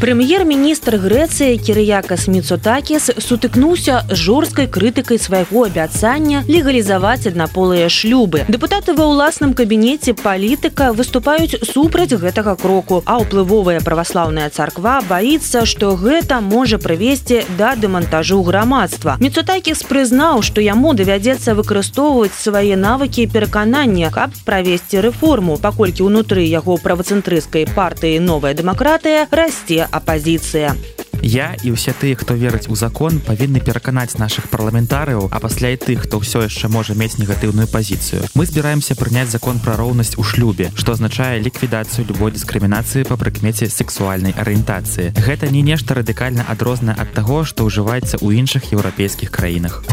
прэм'ер-міністр грэцыі кірыякас міцутакіс сутыкнуўся з жорсткай крытыкай свайго абяцання легалізаваць аднаполыя шлюбы. Дэпутаты ва ўласным кабінеце палітыка выступаюць супраць гэтага кроку а ўплывовая праваслаўная царква баіцца што гэта можа прывесці да дэмантажу грамадства. Міцутакіс прызнаў што яму давядзецца выкарыстоўваць свае навыкі пераканання каб правесці рэформу паколькі ўнутры яго правацэнтрыскай партыі новая дэмакратыя расце апазіцыя. Я і ўсе тыя, хто верыць у закон, павінны пераканаць нашых парламентарыяў, а пасля і тых, хто ўсё яшчэ можа мець негатыўную пазіцыю. Мы збіраемся прыняць закон пра роўнасць у шлюбе, што азначае ліквідацыю любой дыскрымінацыі па прыкмеце сексуальнай арыентацыі. Гэта не нешта радыкальна адрознае ад таго, што ўжываецца ў іншых еўрапейскіх краінах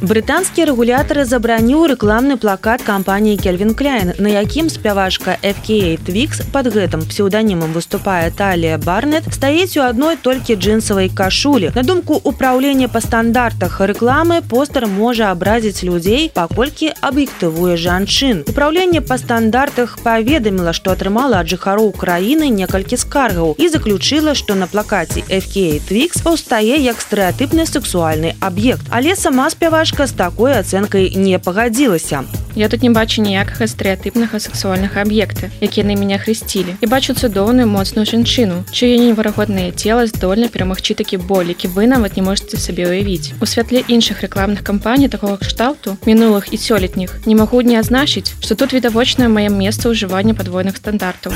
брытанскія рэгулятары забраніў рэкламны плакат кампаніі кельвин кляйн на якім спявачка fка твікс под гэтым псеўданімам выступае. Талія барнет стаіць у адной толькі джинсавай кашулі. На думку управлення па стандартах рэкламы постер можа абразіць людзей паколькі аб'ектывуе жанчын. Управленне па стандартах паведаміла што атрымала ад жыхароў краіны некалькі скаргаў і заключыла што на плакаце fка твікс паўстае як стэеатыпны сексуальны аб'ект. Але сама спявачка спявачка з такой ацэнкай не пагадзілася. Я тут не бачу ніякага стэеатыпнага сексуальнага аб'екта, які яны мяне хрысцілі. І бачу цудоўную моцную жанчыну, чые неверагоднае цела здольна перамагчы такі боль, які вы нават не можете сабе ўявіць. У святле іншых рэкламных кампаній такого кшталту мінулых і сёлетніх не магу не азначыць, што тут відавочнае маё месца ўжывання падвойных стандартаў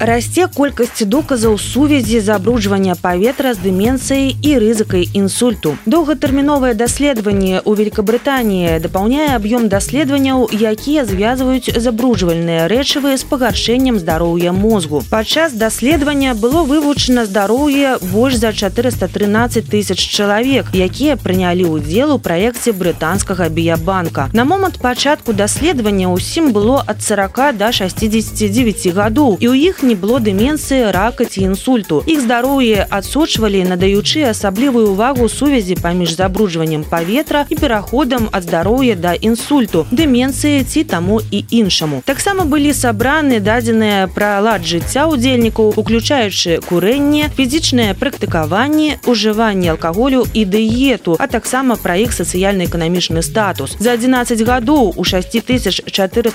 расце колькасць доказаў сувязі забруджвання паветра з дыменцыяй і рызыкай інсульту. Доўгатэрміновае даследаванне ў Великабрытаніі дапаўняе аб'ём даследаванняў, якія звязваюць забруджвальныя рэчывы з пагаршэннем здароўя мозгу. Падчас даследавання было вывучана здароўе больш за 413 тысяч чалавек, якія прынялі ўдзел у праекце брытанскага біябанка. На момант пачатку даследавання ўсім было ад 40 до 69 гадоў і ў іх не было дыменцыі рака ці інсульту. Іх здароўе адсочвалі надаючы асаблівую увагу сувязі паміж забруджваннем паветра і пераходам ад здароўя да інсульту дыменцыі ці таму і іншаму. Таксама былі сабраны дадзеныя пра лад жыцця удзельнікаў уключаючы курэнне фізічнае практыкаванне ужыванне алкаголю і дыету а таксама пра іх сацыяльна-эканамічны статус. За 11 гадоў у 6484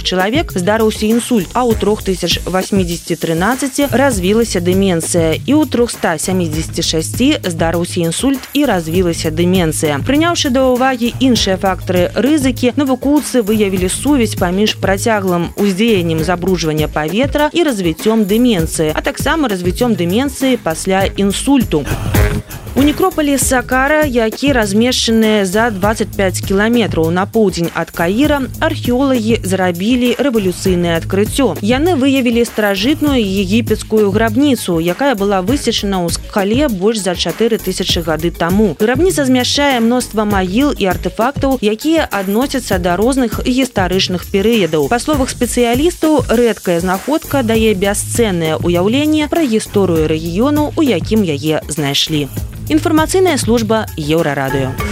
чалавек здарыўся інсульт а у трох тысяч 8013 развілася дыменцыя і ў 376 здарыўся інсульт і развілася дыменцыя. Прыняўшы да ўвагі іншыя фактары рызыкі, навукоўцы выявілі сувязь паміж працяглым уздзеяннем забруджвання паветра і развіццём дыменцыі, а таксама развіццём дыменцыі пасля інсульту. У некропалі сакара які размешчаныя за 25 кіламетраў на поўдзень ад каіра археолагі зрабілі рэвалюцыйнае адкрыццё яны выявілі старажытную егіпецкую грабніцу якая была высечана ў скале больш за 4000 гады таму грабніца змяшчае мноства магіл і артефактаў якія адносяцца да розных гістарычных перыядаў па словах спецыялістаў рэдкая знаходка дае бясцэннае ўяўленне пра гісторыю рэгіёну у якім яе знайшлі інфармацыйная служба еўрарадыё.